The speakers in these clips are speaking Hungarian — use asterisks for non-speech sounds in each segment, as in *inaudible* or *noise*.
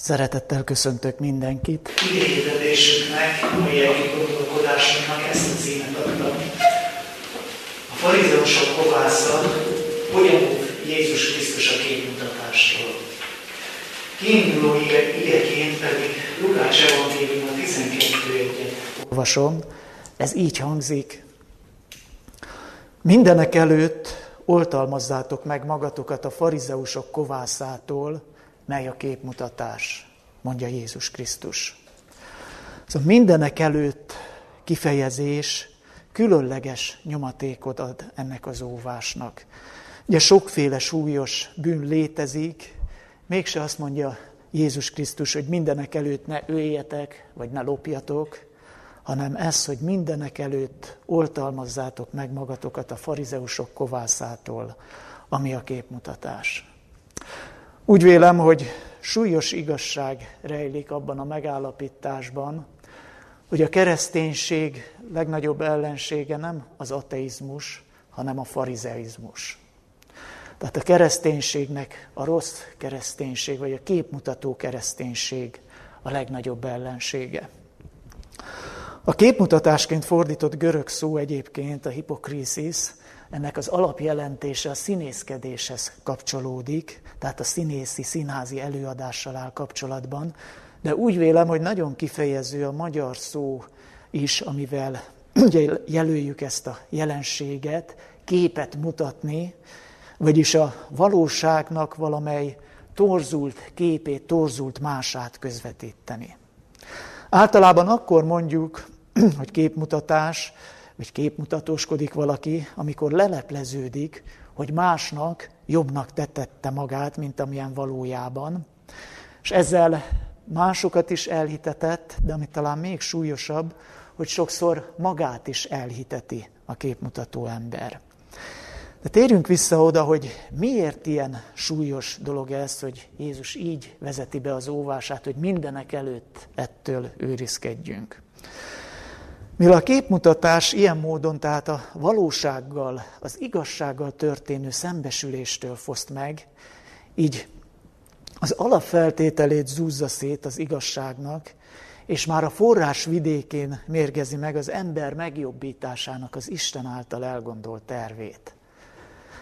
Szeretettel köszöntök mindenkit. Idejévelésünknek, mai egyik gondolkodásunknak ezt a címet adtam. A farizeusok kovásza hogyan Jézus Krisztus a képmutatástól. Kiinduló igeként pedig Lukács evangélium a 12 egyet. Olvasom, ez így hangzik. Mindenek előtt oltalmazzátok meg magatokat a farizeusok kovászától, mely a képmutatás, mondja Jézus Krisztus. Szóval mindenek előtt kifejezés különleges nyomatékot ad ennek az óvásnak. Ugye sokféle súlyos bűn létezik, mégse azt mondja Jézus Krisztus, hogy mindenek előtt ne öljetek, vagy ne lopjatok, hanem ez, hogy mindenek előtt oltalmazzátok meg magatokat a farizeusok kovászától, ami a képmutatás. Úgy vélem, hogy súlyos igazság rejlik abban a megállapításban, hogy a kereszténység legnagyobb ellensége nem az ateizmus, hanem a farizeizmus. Tehát a kereszténységnek a rossz kereszténység, vagy a képmutató kereszténység a legnagyobb ellensége. A képmutatásként fordított görög szó egyébként a hipokrisis, ennek az alapjelentése a színészkedéshez kapcsolódik, tehát a színészi, színházi előadással áll kapcsolatban, de úgy vélem, hogy nagyon kifejező a magyar szó is, amivel *clears throat* ugye jelöljük ezt a jelenséget, képet mutatni, vagyis a valóságnak valamely torzult képét, torzult mását közvetíteni. Általában akkor mondjuk, *clears throat* hogy képmutatás, vagy képmutatóskodik valaki, amikor lelepleződik, hogy másnak jobbnak tetette magát, mint amilyen valójában, és ezzel másokat is elhitetett, de ami talán még súlyosabb, hogy sokszor magát is elhiteti a képmutató ember. De térjünk vissza oda, hogy miért ilyen súlyos dolog ez, hogy Jézus így vezeti be az óvását, hogy mindenek előtt ettől őrizkedjünk. Mivel a képmutatás ilyen módon, tehát a valósággal, az igazsággal történő szembesüléstől foszt meg, így az alapfeltételét zúzza szét az igazságnak, és már a forrás vidékén mérgezi meg az ember megjobbításának az Isten által elgondolt tervét.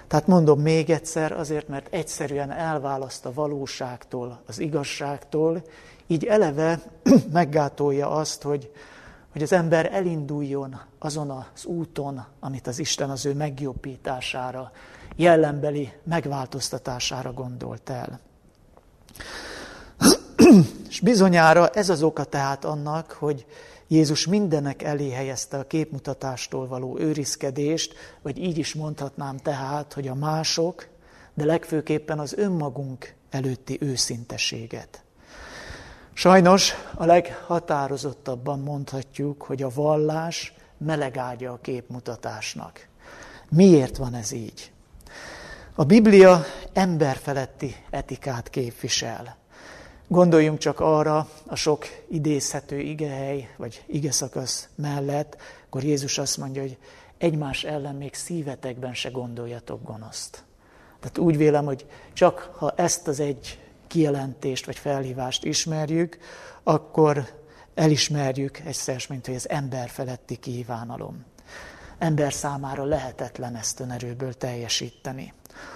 Tehát mondom még egyszer, azért, mert egyszerűen elválaszt a valóságtól, az igazságtól, így eleve *clears throat* meggátolja azt, hogy, hogy az ember elinduljon azon az úton, amit az Isten az ő megjobbítására, jellembeli megváltoztatására gondolt el. *clears throat* És bizonyára ez az oka tehát annak, hogy Jézus mindenek elé helyezte a képmutatástól való őrizkedést, vagy így is mondhatnám tehát, hogy a mások, de legfőképpen az önmagunk előtti őszinteséget. Sajnos a leghatározottabban mondhatjuk, hogy a vallás melegágya a képmutatásnak. Miért van ez így? A Biblia emberfeletti etikát képvisel. Gondoljunk csak arra a sok idézhető igehely, vagy igeszakasz mellett, akkor Jézus azt mondja, hogy egymás ellen még szívetekben se gondoljatok gonoszt. Tehát úgy vélem, hogy csak ha ezt az egy kijelentést vagy felhívást ismerjük, akkor elismerjük egyszer, mint hogy ez ember feletti kívánalom. Ember számára lehetetlen ezt önerőből teljesíteni.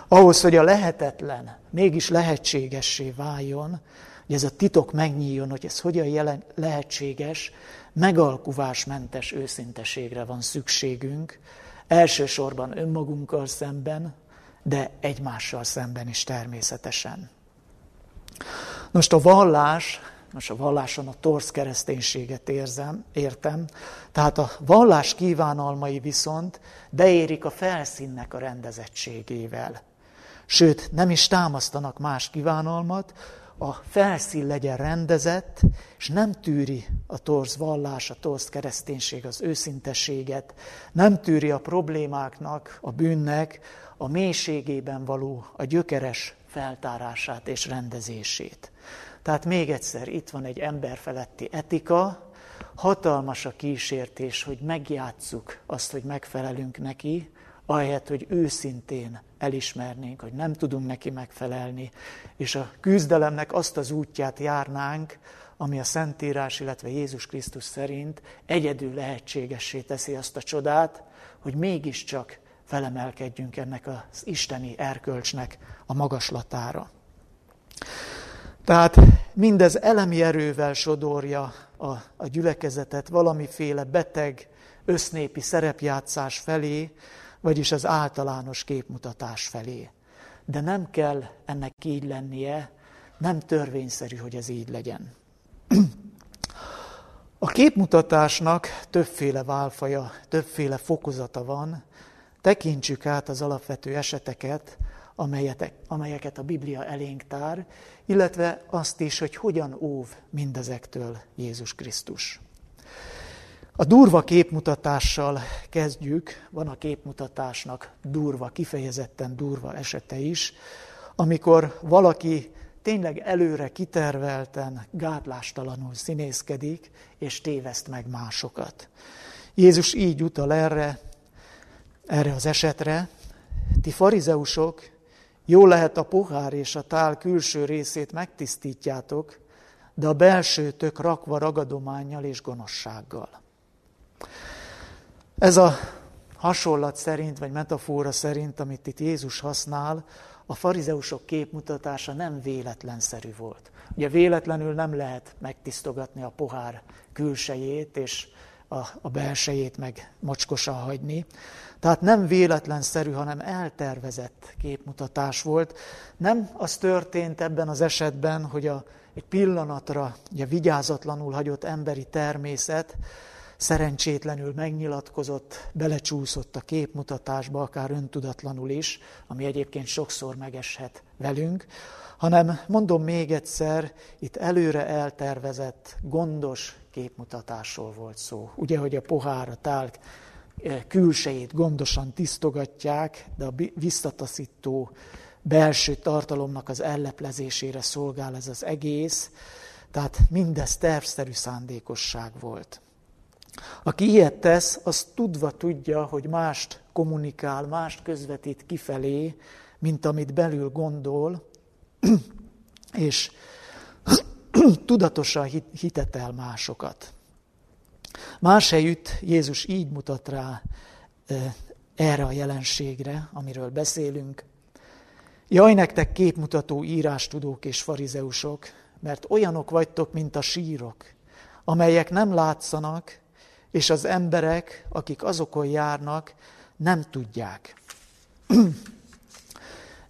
Ahhoz, hogy a lehetetlen mégis lehetségessé váljon, hogy ez a titok megnyíljon, hogy ez hogyan jelen, lehetséges, megalkuvásmentes őszinteségre van szükségünk, elsősorban önmagunkkal szemben, de egymással szemben is természetesen. Most a vallás, most a valláson a torsz kereszténységet érzem, értem, tehát a vallás kívánalmai viszont beérik a felszínnek a rendezettségével. Sőt, nem is támasztanak más kívánalmat, a felszín legyen rendezett, és nem tűri a torz vallás, a torz kereszténység az őszintességet, nem tűri a problémáknak, a bűnnek a mélységében való, a gyökeres feltárását és rendezését. Tehát még egyszer, itt van egy emberfeletti etika, hatalmas a kísértés, hogy megjátsszuk azt, hogy megfelelünk neki, ahelyett, hogy őszintén elismernénk, hogy nem tudunk neki megfelelni, és a küzdelemnek azt az útját járnánk, ami a Szentírás, illetve Jézus Krisztus szerint egyedül lehetségessé teszi azt a csodát, hogy mégiscsak felemelkedjünk ennek az isteni erkölcsnek a magaslatára. Tehát mindez elemi erővel sodorja a, a gyülekezetet valamiféle beteg, össznépi szerepjátszás felé, vagyis az általános képmutatás felé. De nem kell ennek így lennie, nem törvényszerű, hogy ez így legyen. A képmutatásnak többféle válfaja, többféle fokozata van. Tekintsük át az alapvető eseteket, amelyeket a Biblia elénk tár, illetve azt is, hogy hogyan óv mindezektől Jézus Krisztus. A durva képmutatással kezdjük, van a képmutatásnak durva, kifejezetten durva esete is, amikor valaki tényleg előre kitervelten, gátlástalanul színészkedik, és téveszt meg másokat. Jézus így utal erre, erre az esetre, ti farizeusok, jó lehet a pohár és a tál külső részét megtisztítjátok, de a belső tök rakva ragadományjal és gonoszsággal. Ez a hasonlat szerint, vagy metafora szerint, amit itt Jézus használ, a farizeusok képmutatása nem véletlenszerű volt. Ugye véletlenül nem lehet megtisztogatni a pohár külsejét, és a, a belsejét meg mocskosan hagyni. Tehát nem véletlenszerű, hanem eltervezett képmutatás volt. Nem az történt ebben az esetben, hogy a, egy pillanatra ugye, vigyázatlanul hagyott emberi természet szerencsétlenül megnyilatkozott, belecsúszott a képmutatásba, akár öntudatlanul is, ami egyébként sokszor megeshet velünk, hanem mondom még egyszer, itt előre eltervezett, gondos képmutatásról volt szó. Ugye, hogy a pohár, a tálk eh, külsejét gondosan tisztogatják, de a visszataszító belső tartalomnak az elleplezésére szolgál ez az egész, tehát mindez tervszerű szándékosság volt. Aki ilyet tesz, az tudva tudja, hogy mást kommunikál, mást közvetít kifelé, mint amit belül gondol, *clears throat* és *clears throat* tudatosan hitetel másokat. Más helyütt Jézus így mutat rá erre a jelenségre, amiről beszélünk. Jaj, nektek képmutató írástudók és farizeusok, mert olyanok vagytok, mint a sírok, amelyek nem látszanak, és az emberek, akik azokon járnak, nem tudják. *clears throat*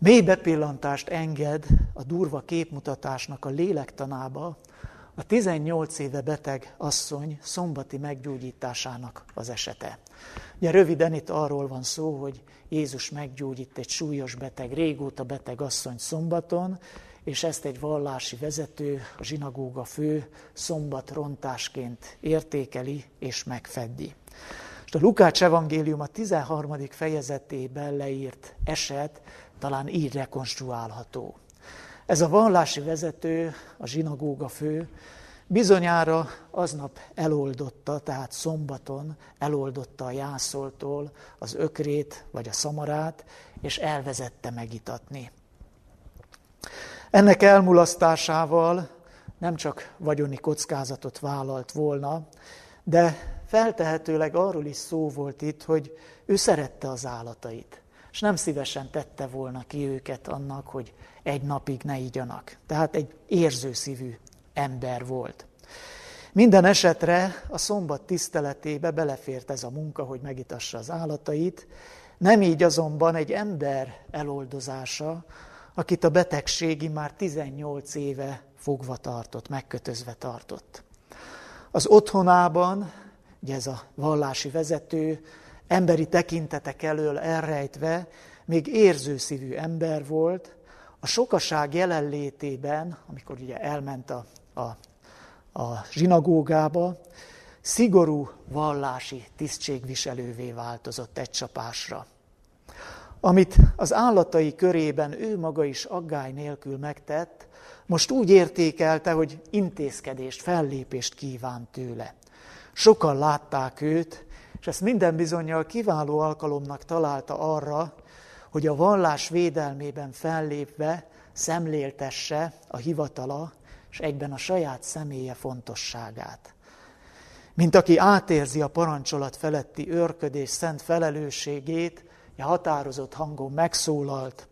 Mély bepillantást enged a durva képmutatásnak a lélektanába a 18 éve beteg asszony szombati meggyógyításának az esete. Ugye röviden itt arról van szó, hogy Jézus meggyógyít egy súlyos beteg, régóta beteg asszony szombaton, és ezt egy vallási vezető, a zsinagóga fő szombat rontásként értékeli és megfeddi. És a Lukács evangélium a 13. fejezetében leírt eset talán így rekonstruálható. Ez a vallási vezető, a zsinagóga fő, bizonyára aznap eloldotta, tehát szombaton eloldotta a jászoltól az ökrét vagy a szamarát, és elvezette megitatni. Ennek elmulasztásával nem csak vagyoni kockázatot vállalt volna, de feltehetőleg arról is szó volt itt, hogy ő szerette az állatait, és nem szívesen tette volna ki őket annak, hogy egy napig ne igyanak. Tehát egy érzőszívű ember volt. Minden esetre a szombat tiszteletébe belefért ez a munka, hogy megitassa az állatait, nem így azonban egy ember eloldozása, akit a betegségi már 18 éve fogva tartott, megkötözve tartott. Az otthonában, ugye ez a vallási vezető, emberi tekintetek elől elrejtve, még érzőszívű ember volt, a sokaság jelenlétében, amikor ugye elment a, a, a zsinagógába, szigorú vallási tisztségviselővé változott egy csapásra amit az állatai körében ő maga is aggály nélkül megtett, most úgy értékelte, hogy intézkedést, fellépést kíván tőle. Sokan látták őt, És ezt minden bizonyal kiváló alkalomnak találta arra, hogy a vallás védelmében fellépve szemléltesse a hivatala és egyben a saját személye fontosságát. Mint aki átérzi a parancsolat feletti őrködés szent felelősségét, a határozott hangon megszólalt,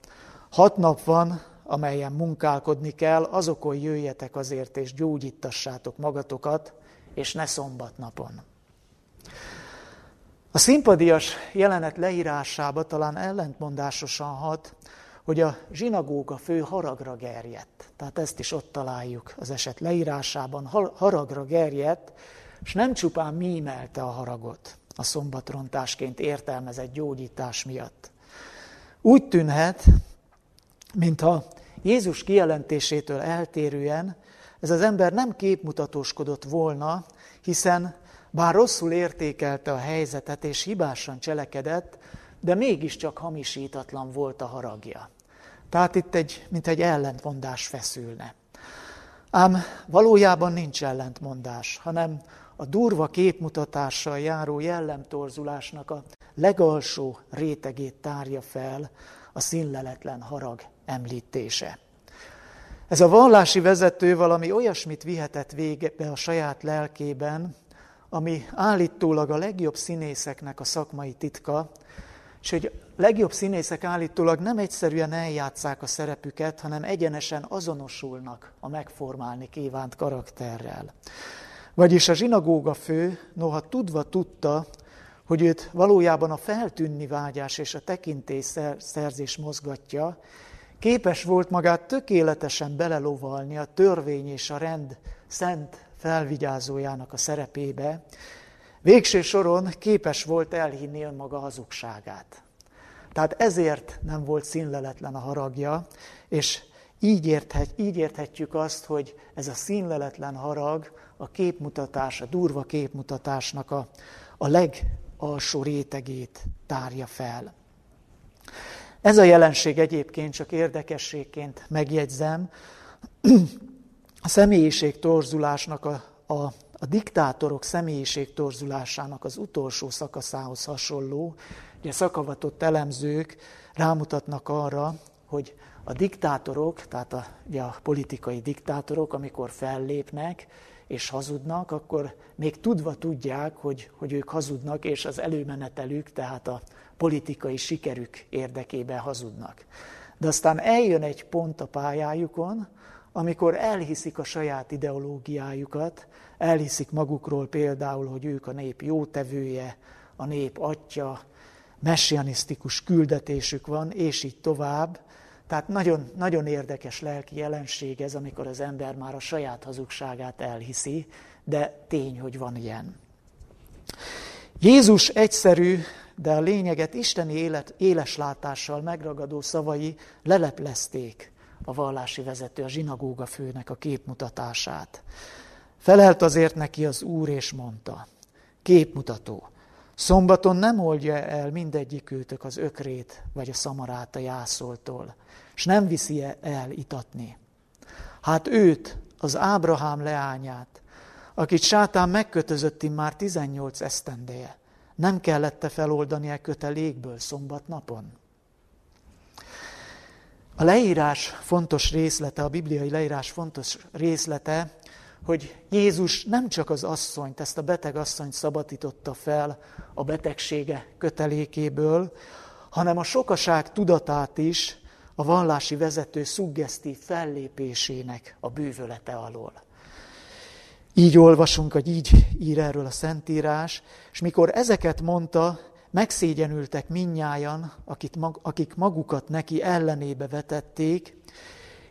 hat nap van, amelyen munkálkodni kell, azokon jöjjetek azért, és gyógyítassátok magatokat, és ne szombatnapon. A szimpadias jelenet leírásába talán ellentmondásosan hat, hogy a zsinagóga fő haragra gerjedt. Tehát ezt is ott találjuk az eset leírásában. Haragra gerjedt, és nem csupán mímelte a haragot a szombatrontásként értelmezett gyógyítás miatt. Úgy tűnhet, mintha Jézus kijelentésétől eltérően ez az ember nem képmutatóskodott volna, hiszen bár rosszul értékelte a helyzetet és hibásan cselekedett, de mégiscsak hamisítatlan volt a haragja. Tehát itt egy, mint egy ellentmondás feszülne. Ám valójában nincs ellentmondás, hanem a durva képmutatással járó jellemtorzulásnak a legalsó rétegét tárja fel a színleletlen harag említése. Ez a vallási vezető valami olyasmit vihetett végbe a saját lelkében, ami állítólag a legjobb színészeknek a szakmai titka, és hogy legjobb színészek állítólag nem egyszerűen eljátszák a szerepüket, hanem egyenesen azonosulnak a megformálni kívánt karakterrel. Vagyis a zsinagóga fő, noha tudva tudta, hogy őt valójában a feltűnni vágyás és a tekintély szerzés mozgatja, képes volt magát tökéletesen belelovalni a törvény és a rend szent felvigyázójának a szerepébe, végső soron képes volt elhinni önmaga hazugságát. Tehát ezért nem volt színleletlen a haragja, és így, érthet, így érthetjük azt, hogy ez a színleletlen harag a képmutatás, a durva képmutatásnak a, a legalsó rétegét tárja fel. Ez a jelenség egyébként csak érdekességként megjegyzem, a személyiség torzulásnak, a, a, a diktátorok személyiség torzulásának az utolsó szakaszához hasonló, ugye szakavatott elemzők rámutatnak arra, hogy a diktátorok, tehát a, ugye a politikai diktátorok, amikor fellépnek, és hazudnak, akkor még tudva tudják, hogy, hogy ők hazudnak, és az előmenetelük, tehát a politikai sikerük érdekében hazudnak. De aztán eljön egy pont a pályájukon, amikor elhiszik a saját ideológiájukat, elhiszik magukról például, hogy ők a nép jótevője, a nép atya, messianisztikus küldetésük van, és így tovább, tehát nagyon, nagyon érdekes lelki jelenség ez, amikor az ember már a saját hazugságát elhiszi, de tény, hogy van ilyen. Jézus egyszerű, de a lényeget isteni élet, éles látással megragadó szavai leleplezték a vallási vezető, a zsinagóga főnek a képmutatását. Felelt azért neki az Úr, és mondta, képmutató, szombaton nem oldja el mindegyikőtök az ökrét vagy a szamarát a jászoltól, és nem viszi el itatni. Hát őt, az Ábrahám leányát, akit sátán megkötözött már 18 esztendeje, nem kellette feloldani e kötelékből szombat napon. A leírás fontos részlete, a bibliai leírás fontos részlete, hogy Jézus nem csak az asszonyt, ezt a beteg asszonyt szabadította fel a betegsége kötelékéből, hanem a sokaság tudatát is, a vallási vezető szuggesztív fellépésének a bűvölete alól. Így olvasunk, hogy így ír erről a Szentírás, és mikor ezeket mondta, megszégyenültek minnyájan, akik magukat neki ellenébe vetették,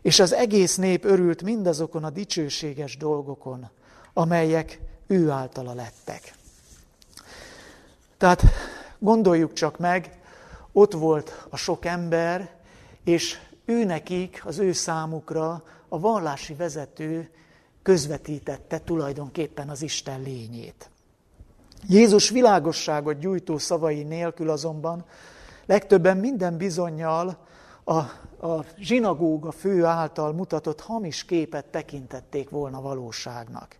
és az egész nép örült mindazokon a dicsőséges dolgokon, amelyek ő általa lettek. Tehát gondoljuk csak meg, ott volt a sok ember, és ő nekik, az ő számukra a vallási vezető közvetítette tulajdonképpen az Isten lényét. Jézus világosságot gyújtó szavai nélkül azonban legtöbben minden bizonyal a, a zsinagóga fő által mutatott hamis képet tekintették volna valóságnak.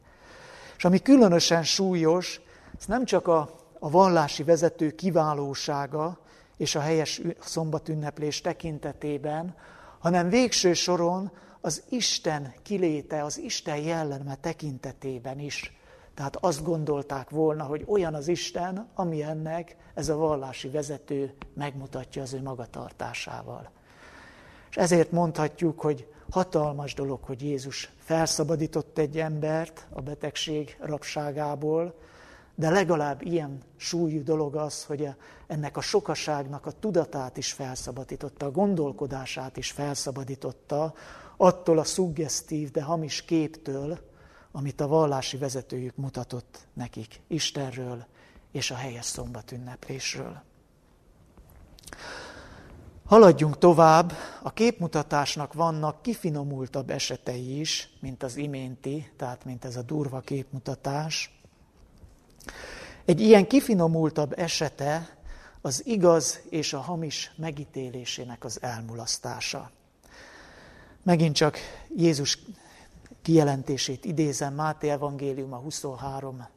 És ami különösen súlyos, ez nem csak a, a vallási vezető kiválósága és a helyes szombatünneplés tekintetében, hanem végső soron az Isten kiléte, az Isten jelleme tekintetében is. Tehát azt gondolták volna, hogy olyan az Isten, ami ennek ez a vallási vezető megmutatja az ő magatartásával. És ezért mondhatjuk, hogy hatalmas dolog, hogy Jézus felszabadított egy embert a betegség rabságából, de legalább ilyen súlyú dolog az, hogy ennek a sokaságnak a tudatát is felszabadította, a gondolkodását is felszabadította attól a szuggesztív, de hamis képtől, amit a vallási vezetőjük mutatott nekik Istenről és a helyes szombatünneplésről. Haladjunk tovább, a képmutatásnak vannak kifinomultabb esetei is, mint az iménti, tehát mint ez a durva képmutatás. Egy ilyen kifinomultabb esete az igaz és a hamis megítélésének az elmulasztása. Megint csak Jézus kijelentését idézem, Máté Evangélium a 23,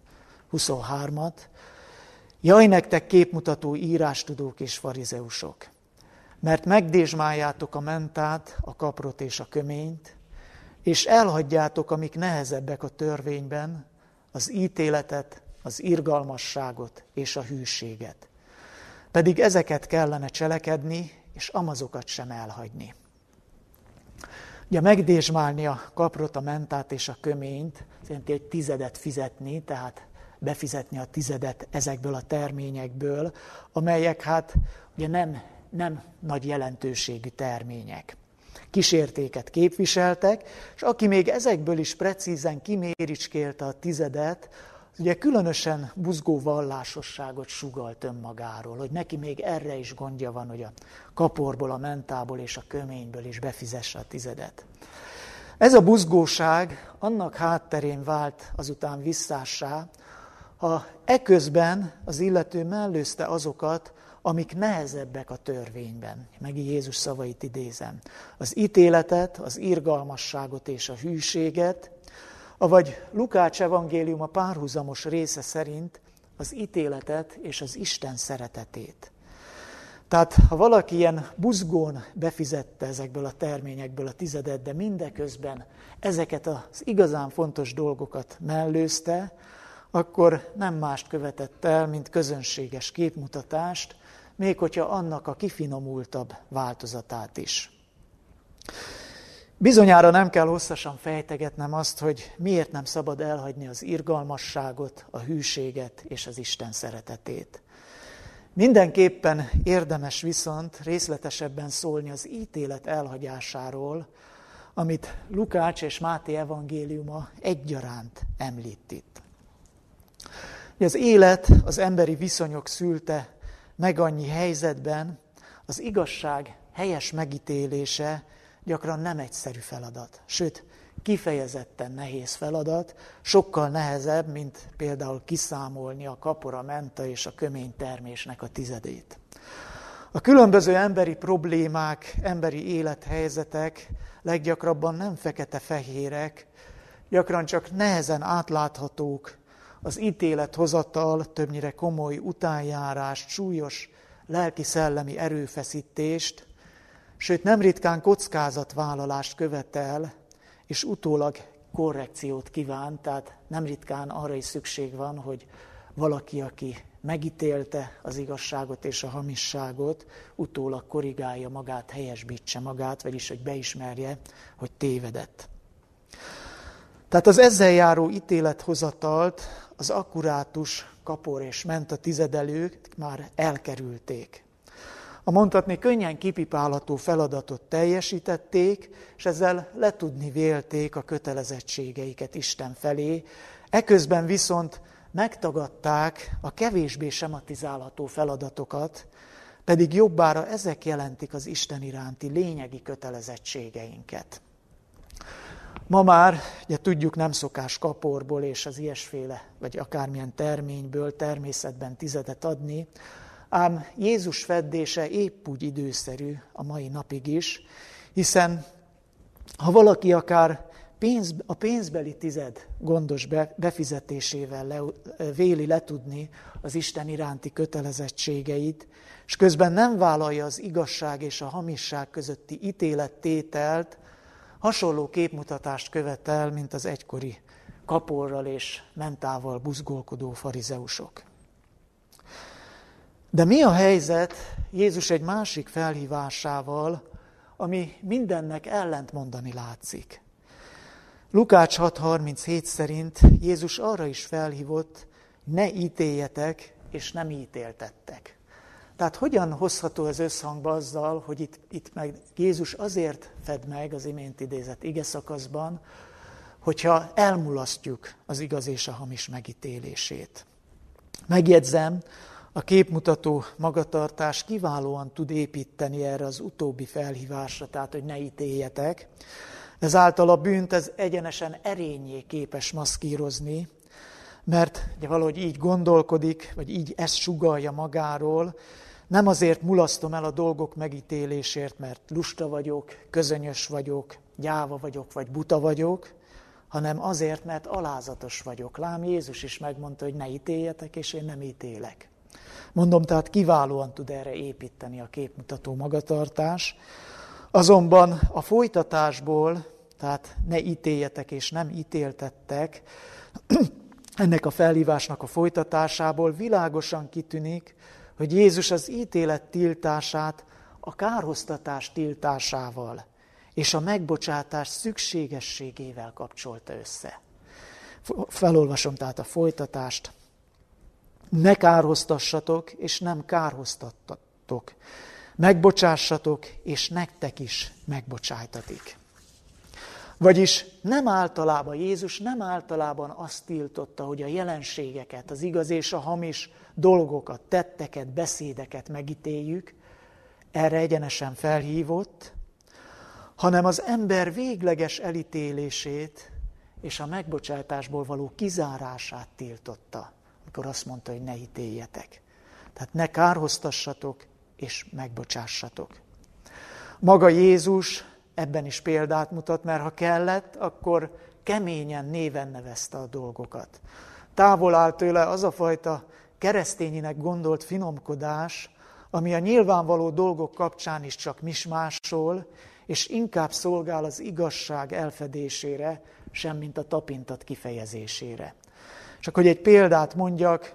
23-at. Jaj nektek képmutató írástudók és farizeusok, mert megdésmáljátok a mentát, a kaprot és a köményt, és elhagyjátok, amik nehezebbek a törvényben, az ítéletet, az irgalmasságot és a hűséget. Pedig ezeket kellene cselekedni, és amazokat sem elhagyni. Ugye megdésmálni a kaprot, a mentát és a köményt, jelenti egy tizedet fizetni, tehát befizetni a tizedet ezekből a terményekből, amelyek hát ugye nem, nem nagy jelentőségű termények. Kísértéket képviseltek, és aki még ezekből is precízen kiméricskélte a tizedet, ugye különösen buzgó vallásosságot sugalt önmagáról, hogy neki még erre is gondja van, hogy a kaporból, a mentából és a köményből is befizesse a tizedet. Ez a buzgóság annak hátterén vált azután visszássá, ha eközben az illető mellőzte azokat, amik nehezebbek a törvényben. Meg Jézus szavait idézem. Az ítéletet, az irgalmasságot és a hűséget, avagy Lukács evangélium a párhuzamos része szerint az ítéletet és az Isten szeretetét. Tehát ha valaki ilyen buzgón befizette ezekből a terményekből a tizedet, de mindeközben ezeket az igazán fontos dolgokat mellőzte, akkor nem mást követett el, mint közönséges képmutatást, még hogyha annak a kifinomultabb változatát is. Bizonyára nem kell hosszasan fejtegetnem azt, hogy miért nem szabad elhagyni az irgalmasságot, a hűséget és az Isten szeretetét. Mindenképpen érdemes viszont részletesebben szólni az ítélet elhagyásáról, amit Lukács és Máté evangéliuma egyaránt említ itt. Az élet az emberi viszonyok szülte meg annyi helyzetben, az igazság helyes megítélése gyakran nem egyszerű feladat. Sőt, kifejezetten nehéz feladat, sokkal nehezebb, mint például kiszámolni a kapora, menta és a kömény termésnek a tizedét. A különböző emberi problémák, emberi élethelyzetek leggyakrabban nem fekete-fehérek, gyakran csak nehezen átláthatók, az ítélethozatal többnyire komoly utánjárást, súlyos lelki-szellemi erőfeszítést, sőt nem ritkán kockázatvállalást követel, és utólag korrekciót kíván, tehát nem ritkán arra is szükség van, hogy valaki, aki megítélte az igazságot és a hamisságot, utólag korrigálja magát, helyesbítse magát, vagyis hogy beismerje, hogy tévedett. Tehát az ezzel járó ítélethozatalt az akkurátus kapor és ment a tizedelők már elkerülték. A mondhatni könnyen kipipálható feladatot teljesítették, és ezzel letudni vélték a kötelezettségeiket Isten felé, eközben viszont megtagadták a kevésbé sematizálható feladatokat, pedig jobbára ezek jelentik az Isten iránti lényegi kötelezettségeinket. Ma már, ugye tudjuk, nem szokás kaporból és az ilyesféle, vagy akármilyen terményből természetben tizedet adni, ám Jézus feddése épp úgy időszerű a mai napig is, hiszen ha valaki akár pénz, a pénzbeli tized gondos befizetésével le, véli letudni az Isten iránti kötelezettségeit, és közben nem vállalja az igazság és a hamisság közötti ítélettételt, hasonló képmutatást követel, mint az egykori kaporral és mentával buzgolkodó farizeusok. De mi a helyzet Jézus egy másik felhívásával, ami mindennek ellent mondani látszik? Lukács 6.37 szerint Jézus arra is felhívott, ne ítéljetek, és nem ítéltettek. Tehát hogyan hozható ez összhangba azzal, hogy itt, itt meg Jézus azért fed meg az imént idézett ige szakaszban, hogyha elmulasztjuk az igaz és a hamis megítélését. Megjegyzem, a képmutató magatartás kiválóan tud építeni erre az utóbbi felhívásra, tehát hogy ne ítéljetek. Ezáltal a bűnt ez egyenesen erényé képes maszkírozni, mert ugye valahogy így gondolkodik, vagy így ezt sugalja magáról, nem azért mulasztom el a dolgok megítélésért, mert lusta vagyok, közönyös vagyok, gyáva vagyok, vagy buta vagyok, hanem azért, mert alázatos vagyok. Lám Jézus is megmondta, hogy ne ítéljetek, és én nem ítélek. Mondom, tehát kiválóan tud erre építeni a képmutató magatartás. Azonban a folytatásból, tehát ne ítéljetek és nem ítéltettek, *clears throat* ennek a felhívásnak a folytatásából világosan kitűnik, hogy Jézus az ítélet tiltását a kárhoztatás tiltásával és a megbocsátás szükségességével kapcsolta össze. Felolvasom tehát a folytatást. Ne kárhoztassatok, és nem kárhoztattatok. Megbocsássatok, és nektek is megbocsájtatik. Vagyis nem általában, Jézus nem általában azt tiltotta, hogy a jelenségeket, az igaz és a hamis dolgokat, tetteket, beszédeket megítéljük, erre egyenesen felhívott, hanem az ember végleges elítélését és a megbocsátásból való kizárását tiltotta, amikor azt mondta, hogy ne ítéljetek. Tehát ne kárhoztassatok és megbocsássatok. Maga Jézus ebben is példát mutat, mert ha kellett, akkor keményen néven nevezte a dolgokat. Távol áll tőle az a fajta keresztényinek gondolt finomkodás, ami a nyilvánvaló dolgok kapcsán is csak mismásol, és inkább szolgál az igazság elfedésére, semmint a tapintat kifejezésére. Csak hogy egy példát mondjak,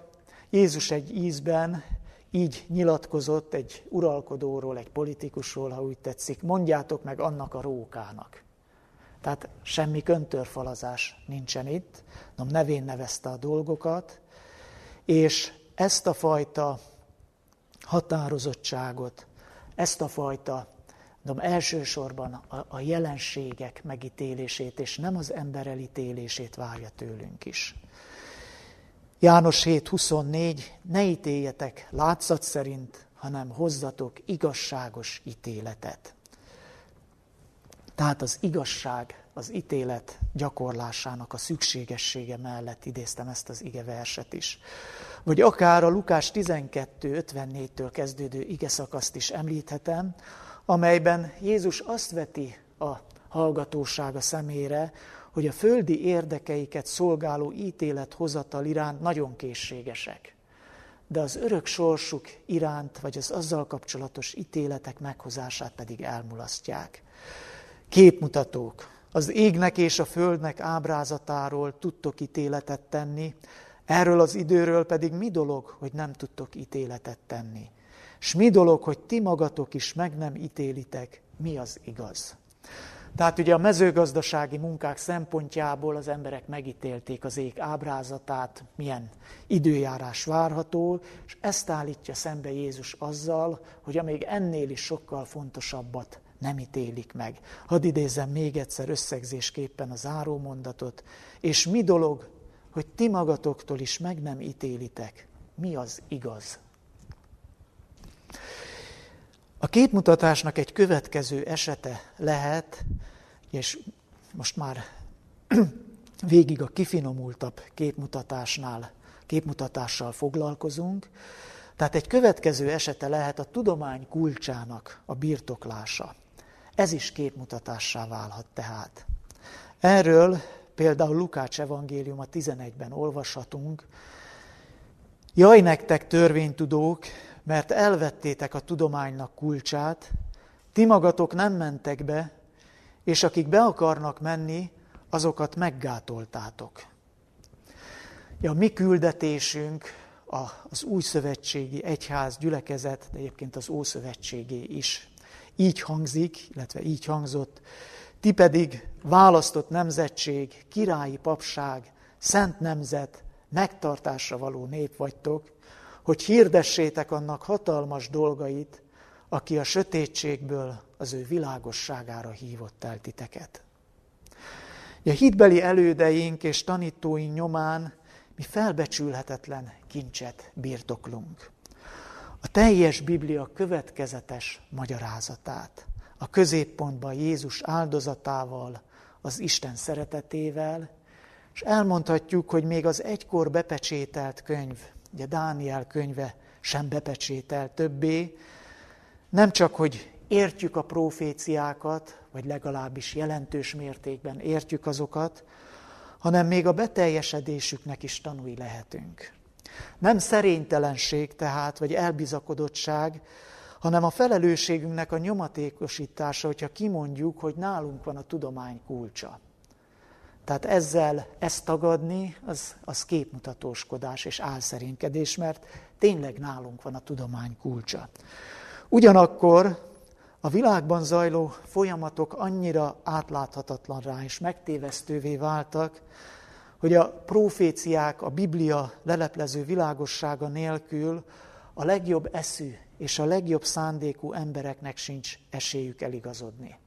Jézus egy ízben így nyilatkozott egy uralkodóról, egy politikusról, ha úgy tetszik, mondjátok meg annak a rókának. Tehát semmi köntörfalazás nincsen itt, nem nevén nevezte a dolgokat, és ezt a fajta határozottságot, ezt a fajta, mondom, elsősorban a, a jelenségek megítélését, és nem az ember elítélését várja tőlünk is. János 7.24, ne ítéljetek látszat szerint, hanem hozzatok igazságos ítéletet. Tehát az igazság, az ítélet gyakorlásának a szükségessége mellett idéztem ezt az ige verset is. Vagy akár a Lukás 12.54-től kezdődő ige szakaszt is említhetem, amelyben Jézus azt veti a hallgatósága szemére, hogy a földi érdekeiket szolgáló ítélet hozatal iránt nagyon készségesek. De az örök sorsuk iránt, vagy az azzal kapcsolatos ítéletek meghozását pedig elmulasztják. Képmutatók. Az égnek és a földnek ábrázatáról tudtok ítéletet tenni, erről az időről pedig mi dolog, hogy nem tudtok ítéletet tenni. S mi dolog, hogy ti magatok is meg nem ítélitek, mi az igaz. Tehát ugye a mezőgazdasági munkák szempontjából az emberek megítélték az ég ábrázatát, milyen időjárás várható, és ezt állítja szembe Jézus azzal, hogy amíg ennél is sokkal fontosabbat nem ítélik meg. Hadd idézem még egyszer összegzésképpen a zárómondatot, és mi dolog, hogy ti magatoktól is meg nem ítélitek, mi az igaz. A képmutatásnak egy következő esete lehet, és most már *clears throat* végig a kifinomultabb képmutatásnál, képmutatással foglalkozunk, tehát egy következő esete lehet a tudomány kulcsának a birtoklása. Ez is képmutatássá válhat tehát. Erről például Lukács evangélium a 11-ben olvashatunk. Jaj nektek törvénytudók, mert elvettétek a tudománynak kulcsát, ti magatok nem mentek be, és akik be akarnak menni, azokat meggátoltátok. Ja, mi küldetésünk az új szövetségi egyház gyülekezet, de egyébként az ószövetségé is. Így hangzik, illetve így hangzott, ti pedig választott nemzetség, királyi papság, szent nemzet, megtartásra való nép vagytok, hogy hirdessétek annak hatalmas dolgait, aki a sötétségből az ő világosságára hívott el titeket. A hitbeli elődeink és tanítóink nyomán mi felbecsülhetetlen kincset birtoklunk. A teljes Biblia következetes magyarázatát, a középpontban Jézus áldozatával, az Isten szeretetével, és elmondhatjuk, hogy még az egykor bepecsételt könyv, ugye Dániel könyve sem bepecsételt többé, nem csak, hogy értjük a proféciákat, vagy legalábbis jelentős mértékben értjük azokat, hanem még a beteljesedésüknek is tanúi lehetünk. Nem szerénytelenség tehát, vagy elbizakodottság, hanem a felelősségünknek a nyomatékosítása, hogyha kimondjuk, hogy nálunk van a tudomány kulcsa. Tehát ezzel ezt tagadni, az, az képmutatóskodás és álszerénykedés, mert tényleg nálunk van a tudomány kulcsa. Ugyanakkor a világban zajló folyamatok annyira átláthatatlanrá és megtévesztővé váltak, hogy a proféciák, a Biblia leleplező világossága nélkül a legjobb eszű és a legjobb szándékú embereknek sincs esélyük eligazodni.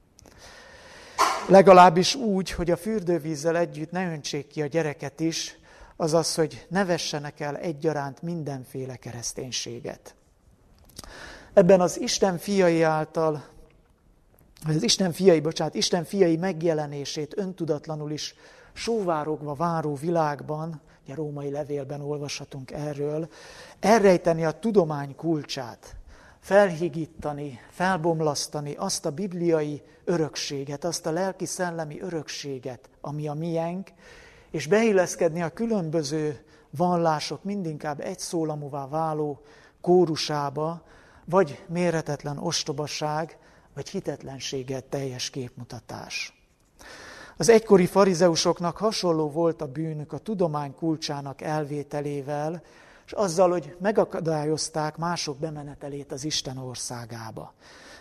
Legalábbis úgy, hogy a fürdővízzel együtt ne öntsék ki a gyereket is, azaz, hogy ne vessenek el egyaránt mindenféle kereszténységet. Ebben az Isten fiai által, az Isten fiai, bocsánat, Isten fiai megjelenését öntudatlanul is sóvárogva váró világban, ugye római levélben olvashatunk erről, elrejteni a tudomány kulcsát, felhigítani, felbomlasztani azt a bibliai örökséget, azt a lelki-szellemi örökséget, ami a miénk, és beilleszkedni a különböző vallások mindinkább egy szólamúvá váló kórusába, vagy méretetlen ostobaság, vagy hitetlenséget teljes képmutatás. Az egykori farizeusoknak hasonló volt a bűnük a tudomány kulcsának elvételével, és azzal, hogy megakadályozták mások bemenetelét az Isten országába.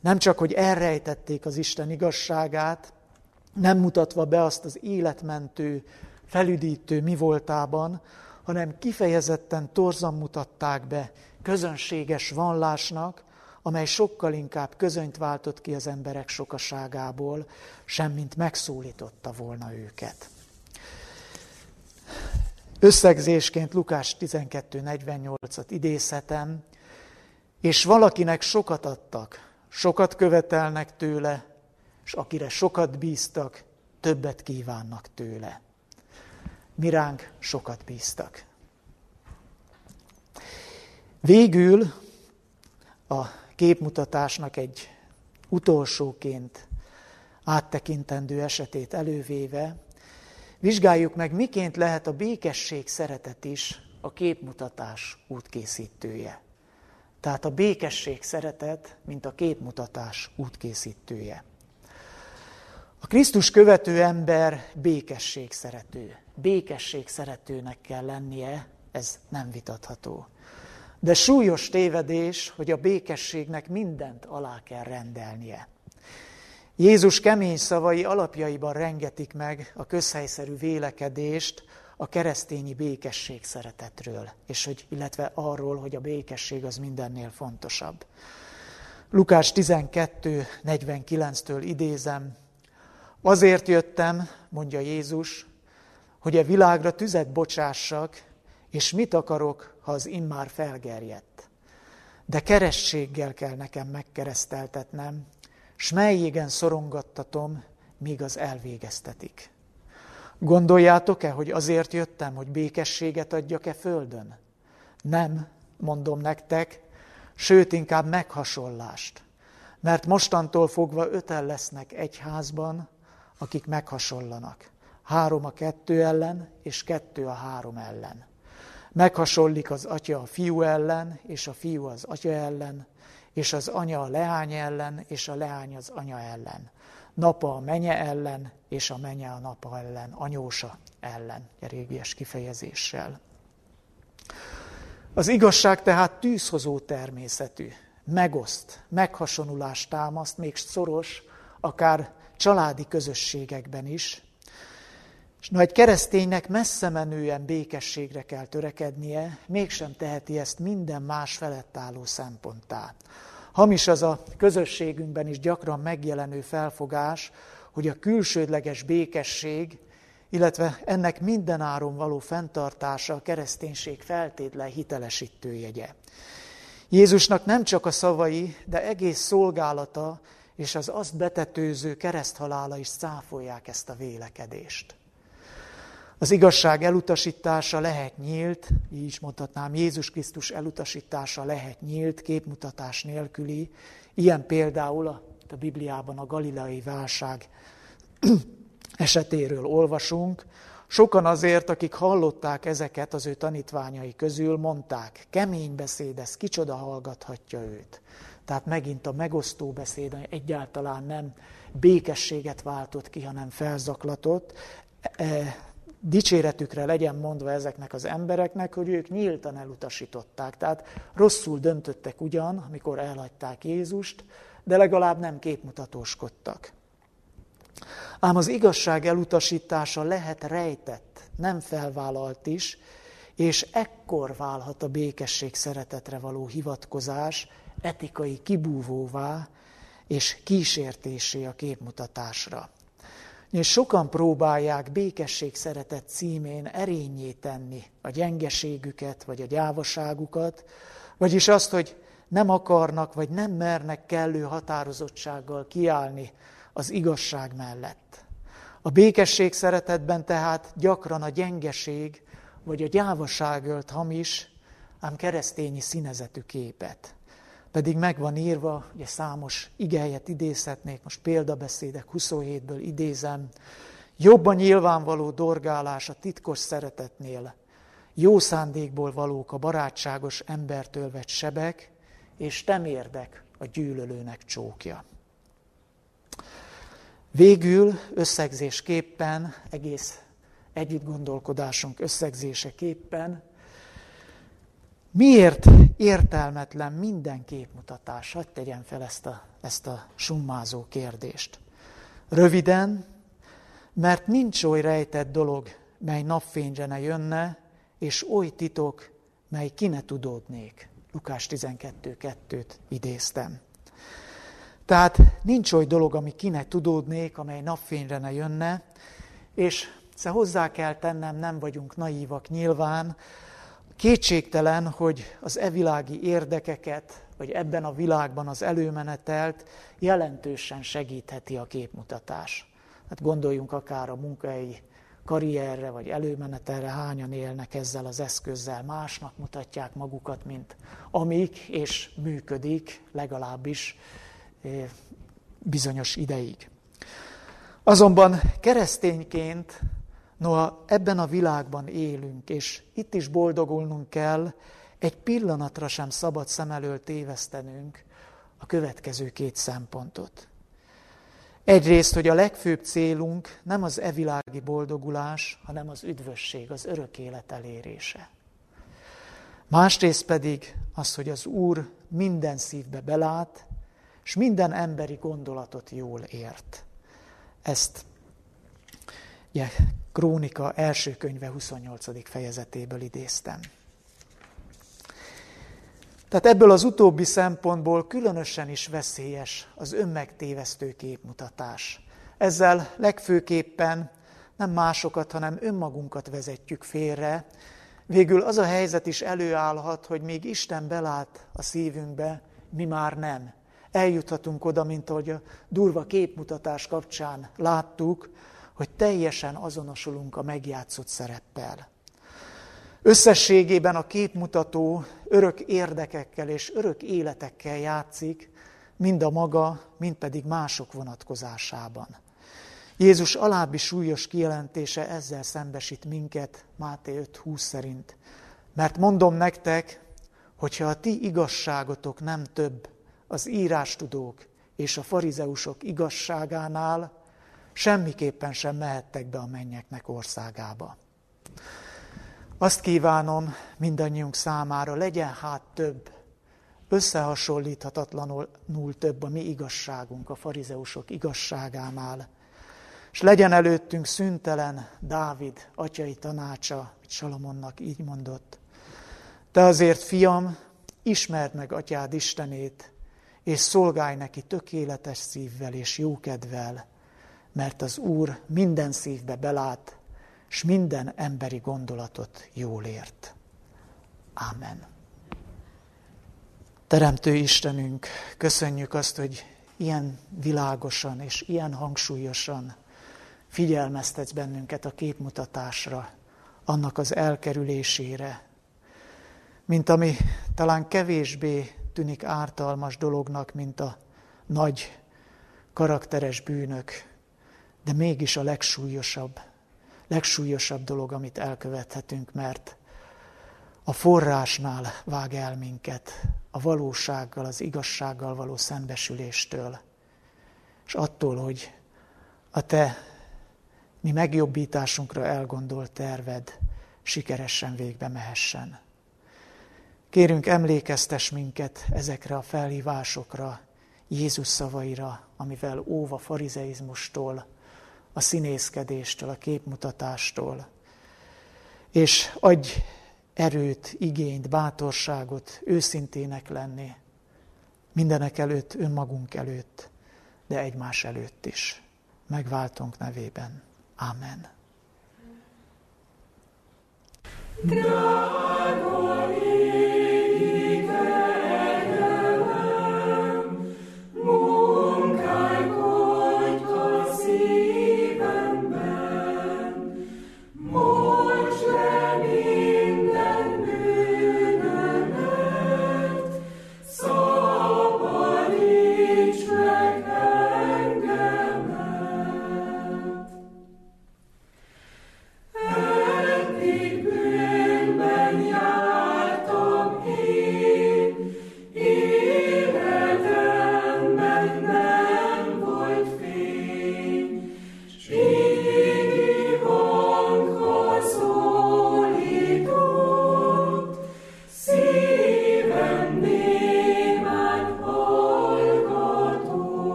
Nem csak, hogy elrejtették az Isten igazságát, nem mutatva be azt az életmentő, felüdítő mi voltában, hanem kifejezetten torzan mutatták be közönséges vallásnak, amely sokkal inkább közönyt váltott ki az emberek sokaságából, semmint megszólította volna őket. Összegzésként Lukás 12.48-at idézhetem, és valakinek sokat adtak, sokat követelnek tőle, és akire sokat bíztak, többet kívánnak tőle. Miránk sokat bíztak. Végül a képmutatásnak egy utolsóként áttekintendő esetét elővéve, vizsgáljuk meg, miként lehet a békesség szeretet is a képmutatás útkészítője. Tehát a békesség szeretet, mint a képmutatás útkészítője. A Krisztus követő ember békesség szerető. Békesség szeretőnek kell lennie, ez nem vitatható. De súlyos tévedés, hogy a békességnek mindent alá kell rendelnie. Jézus kemény szavai alapjaiban rengetik meg a közhelyszerű vélekedést a keresztényi békesség szeretetről, és hogy, illetve arról, hogy a békesség az mindennél fontosabb. Lukás 12.49-től idézem, azért jöttem, mondja Jézus, hogy a világra tüzet bocsássak, és mit akarok, ha az immár felgerjedt? De kerességgel kell nekem megkereszteltetnem, s melyégen szorongattatom, míg az elvégeztetik. Gondoljátok-e, hogy azért jöttem, hogy békességet adjak-e földön? Nem, mondom nektek, sőt inkább meghasonlást. Mert mostantól fogva öten lesznek egy házban, akik meghasonlanak. három a kettő ellen, és kettő a három ellen. Meghasonlik az atya a fiú ellen, és a fiú az atya ellen, és az anya a leány ellen, és a leány az anya ellen. Napa a menye ellen, és a menye a napa ellen, anyósa ellen, a régies kifejezéssel. Az igazság tehát tűzhozó természetű, megoszt, meghasonulást támaszt, még szoros, akár családi közösségekben is, és na, egy kereszténynek messze menően békességre kell törekednie, mégsem teheti ezt minden más felett álló szemponttá. Hamis az a közösségünkben is gyakran megjelenő felfogás, hogy a külsődleges békesség, illetve ennek mindenáron való fenntartása a kereszténység feltétlen hitelesítő jegye. Jézusnak nem csak a szavai, de egész szolgálata és az azt betetőző kereszthalála is száfolják ezt a vélekedést. Az igazság elutasítása lehet nyílt, így is mondhatnám, Jézus Krisztus elutasítása lehet nyílt, képmutatás nélküli. Ilyen például a, a Bibliában a galileai válság *clears throat* esetéről olvasunk. Sokan azért, akik hallották ezeket az ő tanítványai közül, mondták, kemény beszéd, ez kicsoda hallgathatja őt. Tehát megint a megosztó beszéd egyáltalán nem békességet váltott ki, hanem felzaklatott. Dicséretükre legyen mondva ezeknek az embereknek, hogy ők nyíltan elutasították. Tehát rosszul döntöttek ugyan, amikor elhagyták Jézust, de legalább nem képmutatóskodtak. Ám az igazság elutasítása lehet rejtett, nem felvállalt is, és ekkor válhat a békesség szeretetre való hivatkozás etikai kibúvóvá és kísértésé a képmutatásra. És sokan próbálják békesség szeretet címén erényé tenni a gyengeségüket, vagy a gyávaságukat, vagyis azt, hogy nem akarnak, vagy nem mernek kellő határozottsággal kiállni az igazság mellett. A békesség szeretetben tehát gyakran a gyengeség, vagy a gyávaság ölt hamis, ám keresztényi színezetű képet pedig meg van írva, ugye számos igelyet idézhetnék, most példabeszédek 27-ből idézem, jobban nyilvánvaló dorgálás a titkos szeretetnél, jó szándékból valók a barátságos embertől vett sebek, és temérdek a gyűlölőnek csókja. Végül összegzésképpen, egész együttgondolkodásunk összegzéseképpen Miért értelmetlen minden képmutatás? Hadd tegyen fel ezt a, ezt a summázó kérdést. Röviden, mert nincs oly rejtett dolog, mely napfényre ne jönne, és oly titok, mely ki ne tudódnék. Lukás 12.2-t idéztem. Tehát nincs oly dolog, ami ki ne tudódnék, amely napfényre ne jönne, és hozzá kell tennem, nem vagyunk naívak nyilván, Kétségtelen, hogy az evilági érdekeket, vagy ebben a világban az előmenetelt jelentősen segítheti a képmutatás. Hát gondoljunk akár a munkai karrierre, vagy előmenetelre, hányan élnek ezzel az eszközzel, másnak mutatják magukat, mint amik, és működik legalábbis eh, bizonyos ideig. Azonban keresztényként Noha ebben a világban élünk, és itt is boldogulnunk kell, egy pillanatra sem szabad szem elől tévesztenünk a következő két szempontot. Egyrészt, hogy a legfőbb célunk nem az evilági boldogulás, hanem az üdvösség, az örök élet elérése. Másrészt pedig az, hogy az Úr minden szívbe belát, és minden emberi gondolatot jól ért. Ezt ugye, Krónika első könyve 28. fejezetéből idéztem. Tehát ebből az utóbbi szempontból különösen is veszélyes az önmegtévesztő képmutatás. Ezzel legfőképpen nem másokat, hanem önmagunkat vezetjük félre. Végül az a helyzet is előállhat, hogy még Isten belát a szívünkbe, mi már nem. Eljuthatunk oda, mint ahogy a durva képmutatás kapcsán láttuk, hogy teljesen azonosulunk a megjátszott szereppel. Összességében a képmutató örök érdekekkel és örök életekkel játszik, mind a maga, mind pedig mások vonatkozásában. Jézus alábbi súlyos kijelentése ezzel szembesít minket Máté 5.20 szerint. Mert mondom nektek, hogyha a ti igazságotok nem több az írástudók és a farizeusok igazságánál, semmiképpen sem mehettek be a mennyeknek országába. Azt kívánom mindannyiunk számára, legyen hát több, összehasonlíthatatlanul több a mi igazságunk a farizeusok igazságánál, és legyen előttünk szüntelen Dávid atyai tanácsa, amit Salomonnak így mondott. Te azért, fiam, ismerd meg atyád Istenét, és szolgálj neki tökéletes szívvel és jókedvel, mert az Úr minden szívbe belát, és minden emberi gondolatot jól ért. Ámen. Teremtő Istenünk, köszönjük azt, hogy ilyen világosan és ilyen hangsúlyosan figyelmeztetsz bennünket a képmutatásra, annak az elkerülésére, mint ami talán kevésbé tűnik ártalmas dolognak, mint a nagy karakteres bűnök, de mégis a legsúlyosabb, legsúlyosabb dolog, amit elkövethetünk, mert a forrásnál vág el minket, a valósággal, az igazsággal való szembesüléstől, és attól, hogy a te mi megjobbításunkra elgondolt terved sikeresen végbe mehessen. Kérünk, emlékeztes minket ezekre a felhívásokra, Jézus szavaira, amivel óva farizeizmustól, a színészkedéstől, a képmutatástól, és adj erőt, igényt, bátorságot, őszintének lenni, mindenek előtt, önmagunk előtt, de egymás előtt is. Megváltunk nevében. Amen.